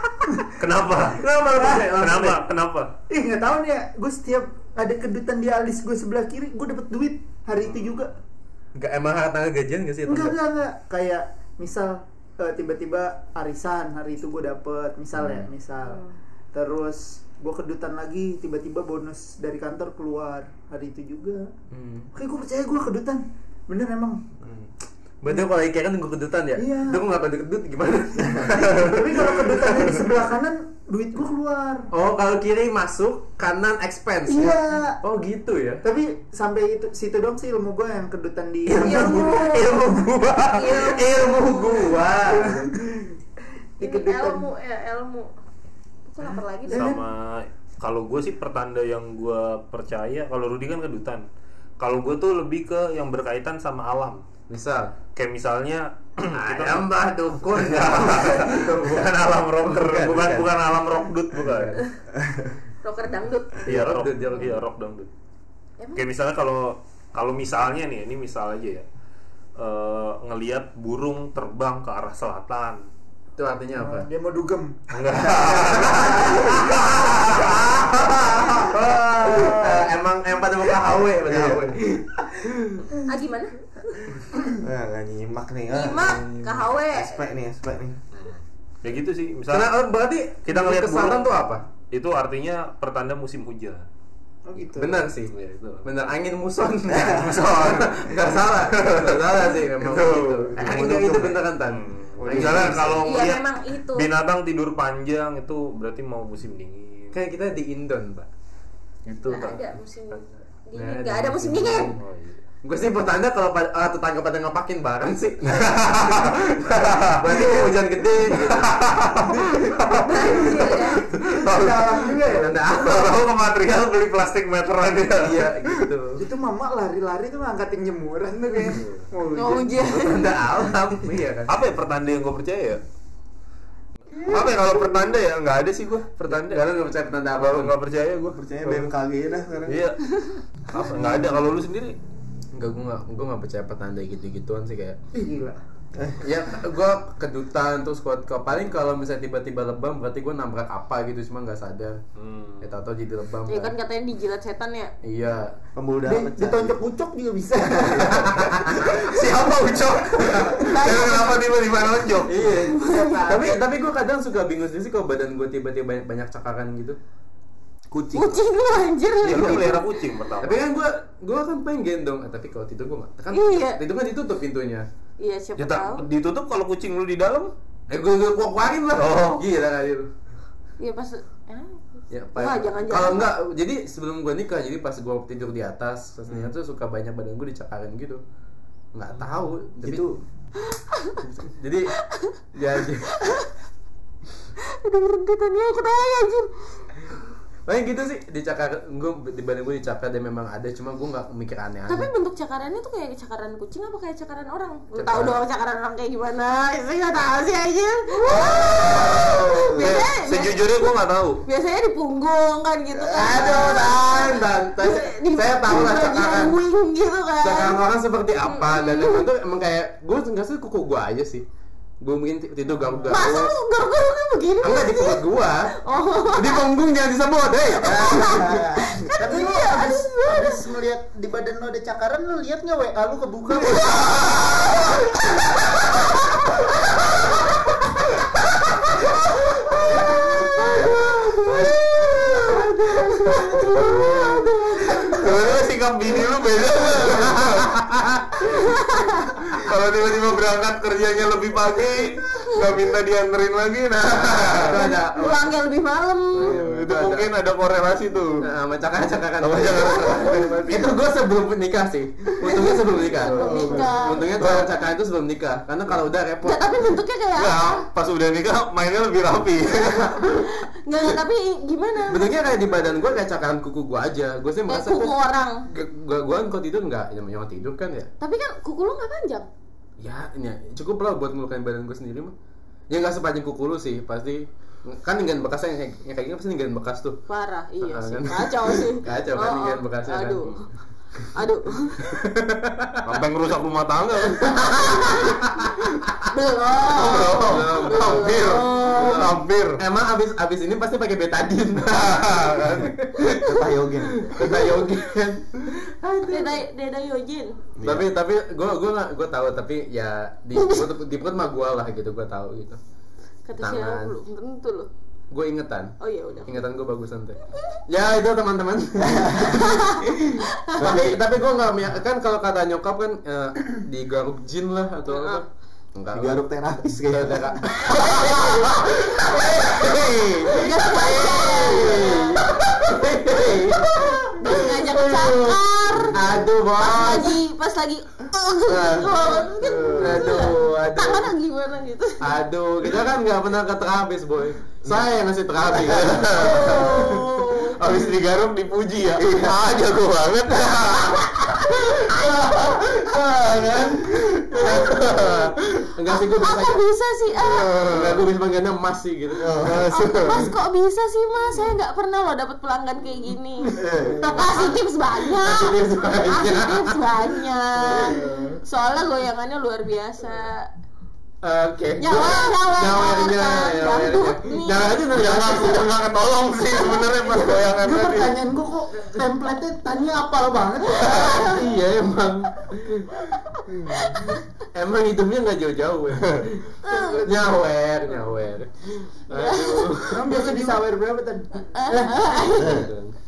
Speaker 1: Kenapa?
Speaker 3: kenapa? Percaya?
Speaker 1: Kenapa? Kenapa?
Speaker 4: ih nggak tahu nih ya. Gue setiap ada kedutan di alis gue sebelah kiri gue dapet duit hari itu juga.
Speaker 3: Nggak emang harta gajian nggak sih
Speaker 4: enggak
Speaker 3: nggak?
Speaker 4: enggak enggak kayak misal eh, tiba-tiba arisan hari itu gue dapet misal ya misal. Terus gue kedutan lagi tiba-tiba bonus dari kantor keluar hari itu juga.
Speaker 3: Hmm.
Speaker 4: oke gue percaya gue kedutan bener emang
Speaker 3: Berarti kalau ikan gue kedutan ya?
Speaker 4: Iya.
Speaker 3: Itu gue nggak kedut kedut gimana?
Speaker 4: tapi kalau kedutannya di sebelah kanan duit gue keluar
Speaker 3: oh kalau kiri masuk, kanan expense.
Speaker 4: iya
Speaker 3: Oh gitu ya?
Speaker 4: tapi sampai itu situ dong sih ilmu gue yang kedutan di
Speaker 3: ilmu ilmu gua ilmu gua
Speaker 4: di
Speaker 2: Ini
Speaker 4: kedutan
Speaker 2: ilmu ya ilmu. Aku lapar lagi deh.
Speaker 1: Sama kalau gue sih pertanda yang gue percaya kalau Rudi kan kedutan. Kalau gue tuh lebih ke yang berkaitan sama alam.
Speaker 3: misal
Speaker 1: Kayak misalnya kita
Speaker 3: ayam mbah dukun
Speaker 1: bukan alam rocker,
Speaker 3: Bukan,
Speaker 1: bukan
Speaker 3: bukan.
Speaker 1: bukan alam rock dut bukan.
Speaker 2: Rocker dangdut.
Speaker 1: Iya
Speaker 3: Rock
Speaker 1: rock, iya rock dangdut.
Speaker 2: Emang?
Speaker 1: Kayak misalnya kalau kalau misalnya nih, ini misal aja ya. eh, ngelihat burung terbang ke arah selatan.
Speaker 3: itu artinya apa
Speaker 4: dia mau dugem
Speaker 1: Enggak.
Speaker 3: Emang emang pada muka HW pada HW
Speaker 2: Ah gimana?
Speaker 5: Nah, nggak nyimak nih. ah.
Speaker 2: Nyimak, KHW.
Speaker 5: Aspek nih, aspek nih.
Speaker 1: ya gitu sih.
Speaker 3: Karena
Speaker 1: Misalnya
Speaker 3: oh, berarti
Speaker 1: kita ngelihat
Speaker 3: ke
Speaker 1: burung
Speaker 3: tuh apa
Speaker 1: Itu artinya pertanda musim hujan.
Speaker 4: oh gitu
Speaker 3: benar sih
Speaker 1: Ya, itu.
Speaker 3: benar angin muson muson nggak salah nggak salah sih memang
Speaker 1: Itu.
Speaker 3: gitu Eh, angin gitu beneran tan
Speaker 1: Hmm. Misalnya kalau
Speaker 2: Iya itu.
Speaker 1: binatang tidur panjang itu berarti mau musim dingin.
Speaker 3: kayak kita di Indon pak
Speaker 1: Gitu
Speaker 2: Nggak ada musim dingin. Nggak ada musim
Speaker 3: musim
Speaker 2: dingin.
Speaker 1: Oh, iya.
Speaker 3: gue sih pertanda kalau ah, tetangga pada ngepakin barang sih berarti hujan gede gitu
Speaker 2: ya.
Speaker 4: dalam juga ya
Speaker 3: tanda apa
Speaker 1: Kalau ke material beli plastik meteran ya.
Speaker 3: iya gitu
Speaker 4: itu mama lari-lari tuh ngangkatin jemuran tuh kayak mau
Speaker 2: Mau
Speaker 4: hujan.
Speaker 2: hujan.
Speaker 3: tanda alam iya kan
Speaker 1: Apa ya pertanda yang gue percaya ya? Apa ya kalau pertanda ya nggak ada sih gue pertanda.
Speaker 3: Karena nggak percaya pertanda apa
Speaker 1: Kalau nggak percaya gue.
Speaker 5: Percaya BMKG dah sekarang.
Speaker 1: Iya. Apa nggak ada kalau lu sendiri?
Speaker 3: Enggak, gue nggak gue nggak percaya pertanda gitu-gituan sih kayak
Speaker 4: Ih, gila
Speaker 3: ya gue kedutan terus kuat ke paling kalau misalnya tiba-tiba lebam berarti gue nabrak apa gitu cuma nggak sadar
Speaker 1: Hmm.
Speaker 3: ya tau jadi lebam
Speaker 2: Ya
Speaker 3: kan.
Speaker 2: kan katanya dijilat setan ya.
Speaker 3: iya
Speaker 5: Pembuluh darah pecah.
Speaker 4: ditonjok ucok juga bisa
Speaker 1: Siapa Ucok? Kenapa tiba-tiba nonjok?
Speaker 3: iya tapi tapi gue kadang suka bingung sendiri sih kalau badan gue tiba-tiba banyak, banyak cakaran gitu
Speaker 5: Kucing.
Speaker 2: Kucing lu anjir.
Speaker 1: Ya lu pelihara kucing pertama.
Speaker 3: tapi kan gue gue kan pengen gendong Eh, tapi kalau tidur gue nggak kan
Speaker 2: Iya.
Speaker 3: itu kan ditutup pintunya
Speaker 2: Iya siapa
Speaker 1: Ya,
Speaker 2: tahu.
Speaker 1: ditutup kalau kucing lu di dalam.
Speaker 3: eh gue gue keluarin lah
Speaker 1: Oh.
Speaker 3: gila kali itu
Speaker 2: Iya pas eh,
Speaker 3: Ya,
Speaker 2: Wah, jangan-jangan.
Speaker 3: kalau enggak, jadi sebelum gue nikah, jadi pas gue tidur di atas, ternyata tuh suka banyak badan gue dicakarin gitu. Nggak tahu, tapi
Speaker 5: Itu
Speaker 3: jadi ya, ya
Speaker 2: udah berhenti tadi aku ketawa anjir.
Speaker 3: Paling gitu sih, dicakar, gue di badan gue dicakar dan memang ada, cuma gue nggak mikir aneh-aneh.
Speaker 2: Tapi bentuk cakarannya tuh kayak cakaran kucing apa kayak cakaran orang?
Speaker 3: Cakaran.
Speaker 2: tahu dong cakaran orang kayak gimana? Saya nggak tahu sih aja. Biasanya,
Speaker 1: Eh, Sejujurnya gue nggak tahu.
Speaker 2: biasanya di punggung kan gitu kan.
Speaker 3: Aduh.
Speaker 2: Di
Speaker 3: saya tahu lah cakaran.
Speaker 2: wing gitu kan.
Speaker 3: Cakaran orang seperti apa dan tuh emang kayak gue nggak sih kuku gue aja sih. Gue mungkin tidur garuk-garuk.
Speaker 2: Masa lu garuk-garuknya begini?
Speaker 3: Enggak di perut gua.
Speaker 2: Oh.
Speaker 3: Di punggung jangan disebut, hei.
Speaker 4: tapi lu
Speaker 2: Iya,
Speaker 4: abis,
Speaker 2: aduh.
Speaker 4: abis ngeliat di badan lu ada cakaran lu lihat nggak WA lu kebuka
Speaker 1: sikap bini lu beda. Kalau tiba-tiba
Speaker 5: tiba-tiba berangkat kerjanya lebih pagi nggak minta dianterin lagi nah
Speaker 3: Itu ada
Speaker 2: Pulangnya lebih malam.
Speaker 5: itu mungkin ada korelasi tuh
Speaker 3: Nah. Sama cakar-cakaran. itu gue sebelum nikah sih. Untungnya sebelum nikah.
Speaker 2: nikah.
Speaker 3: Untungnya cakar-cakaran itu sebelum nikah. Karena kalau udah repot.
Speaker 2: Nggak, tapi bentuknya kayak
Speaker 5: Nggak,
Speaker 2: apa?
Speaker 5: pas udah nikah mainnya lebih rapi
Speaker 2: Nggak, nggak, tapi gimana?
Speaker 3: Bentuknya kayak di badan gue kayak cakaran kuku gue aja. Gue sih merasa
Speaker 2: kuku
Speaker 3: kan,
Speaker 2: orang.
Speaker 3: gue gue kan tidur nggak, yang yang tidur kan ya.
Speaker 2: Tapi kan kuku lu nggak panjang.
Speaker 3: Ya, ini ya, cukup lah buat ngelukain badan gue sendiri mah. Ya nggak sepanjang kuku lu sih, pasti kan ninggalin bekasnya yang kayak, yang kayak gini pasti ninggalin bekas tuh.
Speaker 2: Parah, iya
Speaker 3: Ah,
Speaker 2: sih.
Speaker 3: kan?
Speaker 2: Kacau sih.
Speaker 3: Kacau kan,
Speaker 2: Oh,
Speaker 3: tinggal
Speaker 2: oh.
Speaker 3: bekasnya kan.
Speaker 2: Aduh.
Speaker 5: Sampai ngerusak rumah tangga
Speaker 2: Belum.
Speaker 5: hampir hampir
Speaker 3: Emang abis abis ini pasti pakai betadine.
Speaker 5: kata Yogen
Speaker 3: Kata Yogi kan.
Speaker 2: Deda Deda Yojin.
Speaker 3: Tapi tapi gue gue nggak gue tahu tapi ya di perut di perut mah gue lah gitu gue tahu gitu.
Speaker 2: Kata
Speaker 3: Tangan.
Speaker 2: siapa belum tentu loh.
Speaker 3: Gue ingetan.
Speaker 2: Oh iya udah.
Speaker 3: Ingatan gue bagusan teh. Ya itu teman-teman. tapi tapi gue nggak kan kalau kata nyokap kan eh, digaruk jin lah atau apa. Enggak.
Speaker 5: digaruk terapis kayaknya
Speaker 3: enggak. Aduh
Speaker 2: Pas
Speaker 3: bos.
Speaker 2: lagi pas lagi.
Speaker 3: Aduh, aduh.
Speaker 2: Tangannya gimana gitu.
Speaker 3: Aduh, kita kan nggak pernah ke terapis boy. Saya yang ngasih terapi.
Speaker 5: habis digaruk dipuji ya ah jago banget Ah, kan
Speaker 3: Enggak sih gue bisa.
Speaker 2: Apa bisa sih? Ah.
Speaker 3: Enggak gue bisa panggilnya emas sih gitu.
Speaker 2: Mas kok bisa sih mas? Saya nggak pernah loh dapat pelanggan kayak gini. Banyak.
Speaker 3: Kasih tips banyak.
Speaker 2: Kasih tips banyak. Soalnya goyangannya luar biasa.
Speaker 3: Oke.
Speaker 2: Nyawa, nyawa,
Speaker 3: Nyawernya,
Speaker 2: nyawa,
Speaker 3: nyawernya.
Speaker 2: dangdut nih.
Speaker 3: Jangan aja
Speaker 5: yang nggak ketolong sih sebenarnya pas goyangan tadi
Speaker 4: pertanyaan gue kok template-nya tanya apal banget.
Speaker 3: Iya emang. Emang hidupnya nggak jauh-jauh ya. Nyawer, nyawer. Aduh.
Speaker 4: Emang biasa disawer berapa tadi?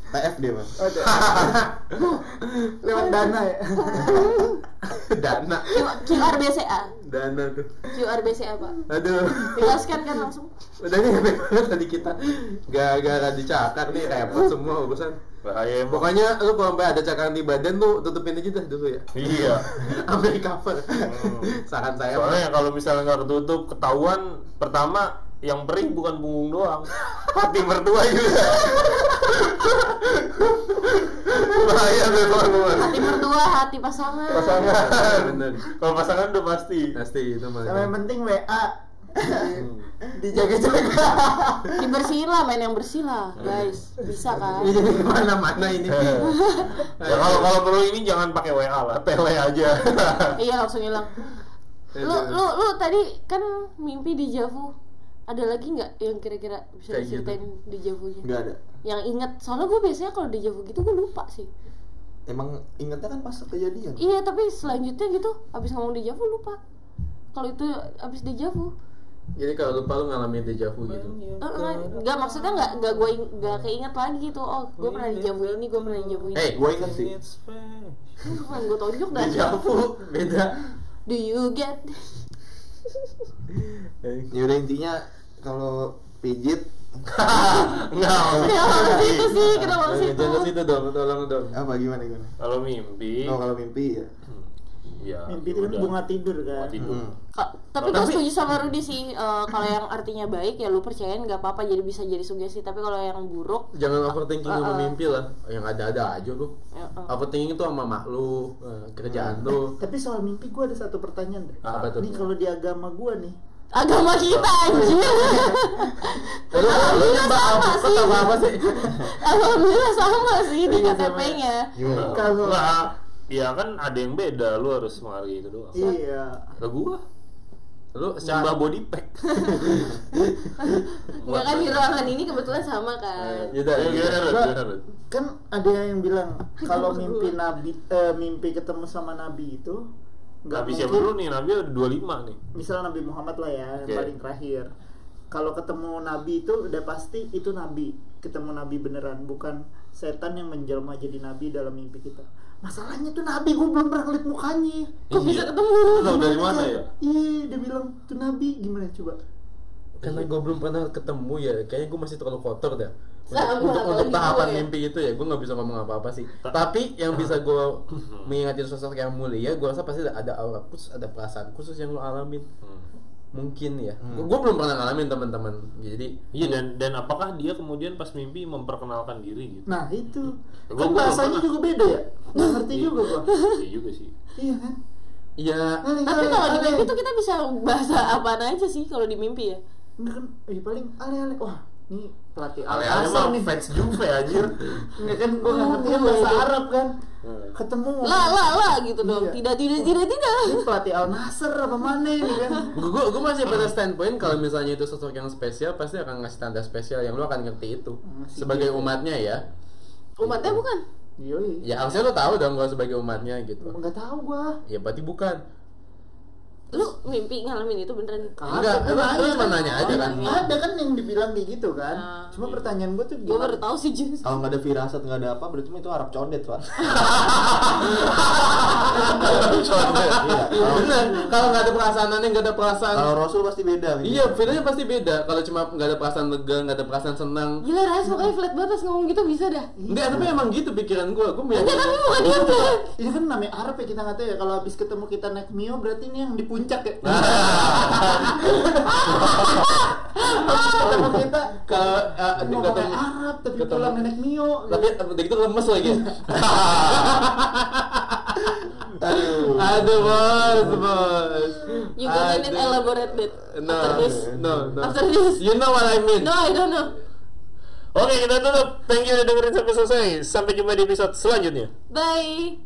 Speaker 5: TF dia
Speaker 4: Oh, Lewat dana ya.
Speaker 3: Dana.
Speaker 2: QR BCA.
Speaker 3: Dana tuh.
Speaker 2: QR BCA pak.
Speaker 3: Aduh.
Speaker 2: Tinggal scan kan langsung.
Speaker 3: Udah nih banget tadi kita. Gara-gara dicakar nih repot semua urusan.
Speaker 1: bahaya emang
Speaker 3: Pokoknya lu kalau sampai ada cakaran di badan tuh tutupin aja dah dulu ya.
Speaker 1: iya
Speaker 3: Sampai cover.
Speaker 1: Hmm.
Speaker 3: Saran saya
Speaker 1: soalnya kalau misalnya nggak ketutup ketahuan pertama yang perih bukan punggung doang hati mertua juga bahaya tuh teman-teman
Speaker 2: Hati mertua, hati pasangan.
Speaker 1: pasangan
Speaker 3: Bener.
Speaker 1: kalau pasangan udah pasti
Speaker 3: Pasti itu mah.
Speaker 4: Yang penting WA. Dijaga-jaga.
Speaker 2: Dibersihin lah, main yang bersih lah, guys. Bisa kan?
Speaker 3: Ini jadi ke mana-mana ini.
Speaker 1: ya kalau kalau perlu ini jangan pakai WA lah tele aja
Speaker 2: iya langsung hilang. Lu lu lu tadi kan mimpi di Javu. Ada lagi nggak yang kira-kira bisa
Speaker 3: Kayak gitu.
Speaker 2: diceritain di Javunya?
Speaker 5: nggak ada
Speaker 2: Yang inget, soalnya gue biasanya kalau di Javu gitu gue lupa sih.
Speaker 5: emang ingetnya kan pas kejadian
Speaker 2: Iya, tapi selanjutnya gitu, abis ngomong di Javu lupa. Kalau itu abis di Javu,
Speaker 3: Jadi kalau lupa lu ngalamin deja vu gitu.
Speaker 2: Eh, eh, nggak maksudnya nggak nggak gue nggak keinget lagi gitu. Oh, gue pernah di Javu ini, gue pernah di Javu ini.
Speaker 3: Hey,
Speaker 5: gue inget sih
Speaker 2: Bukan gue tonjok dah.
Speaker 3: deja vu beda.
Speaker 2: Do you get?
Speaker 5: ya udah intinya kalau pijit
Speaker 1: nggak
Speaker 2: Kenapa ke situ sih? Kenapa ke situ?
Speaker 3: Jangan situ dong, tolong dong.
Speaker 5: apa gimana gimana
Speaker 1: kalau mimpi
Speaker 5: oh kalau mimpi ya
Speaker 1: ya
Speaker 4: Mimpi itu kan
Speaker 1: udah.
Speaker 4: bunga tidur kan.
Speaker 1: Bunga tidur
Speaker 5: Hmm.
Speaker 2: Ka- tapi gue setuju sama Rudy sih eh, kalau yang artinya baik ya lu percayain nggak apa-apa jadi bisa jadi sugesti tapi kalau yang buruk
Speaker 3: Jangan overthinking
Speaker 2: Uh,
Speaker 3: sama
Speaker 2: uh.
Speaker 3: mimpi lah. Yang ada-ada aja lu.
Speaker 2: ya, eh.
Speaker 3: Overthinking itu sama mak lu, eh, kerjaan lu.
Speaker 4: Tapi soal mimpi gue ada satu pertanyaan deh.
Speaker 3: Apa tuh?
Speaker 4: Nih kalau di agama gue nih,
Speaker 2: agama kita anjir
Speaker 3: Lu lu mbak apa
Speaker 2: sih.
Speaker 3: apa apa sih?
Speaker 2: alhamdulillah sama sih di
Speaker 3: sama.
Speaker 2: KTP-nya
Speaker 5: gimana?
Speaker 4: Kalau
Speaker 1: ya kan ada yang beda. Lu harus menghargai itu doang.
Speaker 4: Iya,
Speaker 1: ke gua.
Speaker 3: Lu
Speaker 1: sembah body pack.
Speaker 2: Nggak kan di ruangan ini kebetulan sama kan.
Speaker 1: Ya, Gimana, Rud?
Speaker 4: kan ada yang bilang kalau mimpi nabi, eh, mimpi ketemu sama nabi itu nggak
Speaker 1: Nabi siapa
Speaker 4: mungkin-
Speaker 1: dulu nih? Nabi ada 25 nih
Speaker 4: misal Nabi Muhammad lah ya yang
Speaker 1: Oke.
Speaker 4: paling terakhir kalau ketemu Nabi itu udah pasti itu Nabi ketemu Nabi beneran bukan setan yang menjelma jadi Nabi dalam mimpi kita masalahnya tuh Nabi gue belum pernah ngeliat mukanya
Speaker 2: Kok
Speaker 1: Iya.
Speaker 2: bisa ketemu?
Speaker 1: Tahu dari mana ya?
Speaker 4: iya dia bilang tuh Nabi gimana coba
Speaker 3: karena gue belum pernah ketemu ya kayaknya gue masih terlalu kotor dah untuk,
Speaker 2: Sama,
Speaker 3: untuk, untuk tahapan
Speaker 2: gue ya.
Speaker 3: mimpi itu ya gue nggak bisa ngomong apa apa sih tapi yang bisa gue mengingati sosok yang mulia gue rasa pasti ada, ada aura khusus ada perasaan khusus yang lo alamin. Mungkin ya. Gue belum pernah ngalamin teman-teman. Jadi
Speaker 1: Iya dan dan apakah dia kemudian pas mimpi memperkenalkan diri gitu?
Speaker 4: nah itu.
Speaker 1: Gua-
Speaker 4: kan
Speaker 1: gua
Speaker 4: bahasanya juga beda ya? Nggak ngerti juga gua.
Speaker 1: Iya juga sih.
Speaker 4: iya kan?
Speaker 3: Ya
Speaker 4: Aneh,
Speaker 2: Tapi kalau di mimpi tuh kita bisa bahasa apaan aja sih kalau di mimpi ya.
Speaker 4: Enggak kan, eh paling ale-ale. Wah, ini pelatih Al-Azhar
Speaker 3: mah
Speaker 4: nih.
Speaker 3: fans Juve anjir
Speaker 4: Enggak kan, gua nggak ngerti kan bahasa Arab kan. Ketemu.
Speaker 2: La la la gitu dong.
Speaker 4: Iya.
Speaker 2: Tidak tidak tidak tidak.
Speaker 4: Ini pelatih Al Nasser apa mana ini kan?
Speaker 3: gue gue masih pada standpoint kalau misalnya itu sosok yang spesial pasti akan ngasih tanda spesial yang lo akan ngerti itu sebagai
Speaker 4: gitu.
Speaker 3: umatnya ya
Speaker 2: Umatnya bukan.
Speaker 4: Yoi.
Speaker 3: ya harusnya lo tahu dong kalau sebagai umatnya gitu
Speaker 4: Enggak tahu gua.
Speaker 3: ya berarti bukan
Speaker 2: Lu mimpi ngalamin itu beneran?
Speaker 3: Enggak,
Speaker 4: Gua
Speaker 3: emang lu cuma nanya aja kan?
Speaker 4: Ada kan yang dibilang kayak gitu kan.
Speaker 2: Ah.
Speaker 4: Cuma pertanyaan gua tuh
Speaker 2: Gue baru tahu sih Jus.
Speaker 5: Kalau nggak ada firasat nggak ada apa berarti itu Arab condet pak.
Speaker 3: Iya, bener. Kalau nggak ada perasaan aneh, nggak ada perasaan.
Speaker 5: Kalau Rasul pasti beda. gitu.
Speaker 3: Iya, videonya pasti beda. Kalau cuma nggak ada perasaan lega, nggak ada perasaan senang.
Speaker 2: Gila Ras, pokoknya flat banget pas ngomong gitu bisa dah.
Speaker 3: Enggak, tapi emang gitu pikiran gue. Gue
Speaker 2: Enggak,
Speaker 3: meyakini.
Speaker 2: tapi bukan gitu.
Speaker 4: Ini kan namanya Arab ya kita nggak tahu ya. Kalau habis ketemu kita naik Mio berarti ini yang di puncak ya. ketemu kita
Speaker 3: eh, ini
Speaker 4: ngomongnya
Speaker 3: ketemu,
Speaker 4: Arab tapi
Speaker 3: ketemu-
Speaker 4: pulang naik Mio.
Speaker 3: tapi udah gitu lemes lagi. Aduh, aduh bos, bos.
Speaker 2: You gonna need
Speaker 3: Aduh.
Speaker 2: elaborate bit
Speaker 3: No,
Speaker 2: after this.
Speaker 3: no, no.
Speaker 2: After this.
Speaker 3: You know what I mean.
Speaker 2: No, I don't know.
Speaker 1: Oke kita tutup. Thank you udah dengerin sampai selesai. Sampai jumpa di episode selanjutnya.
Speaker 2: Bye.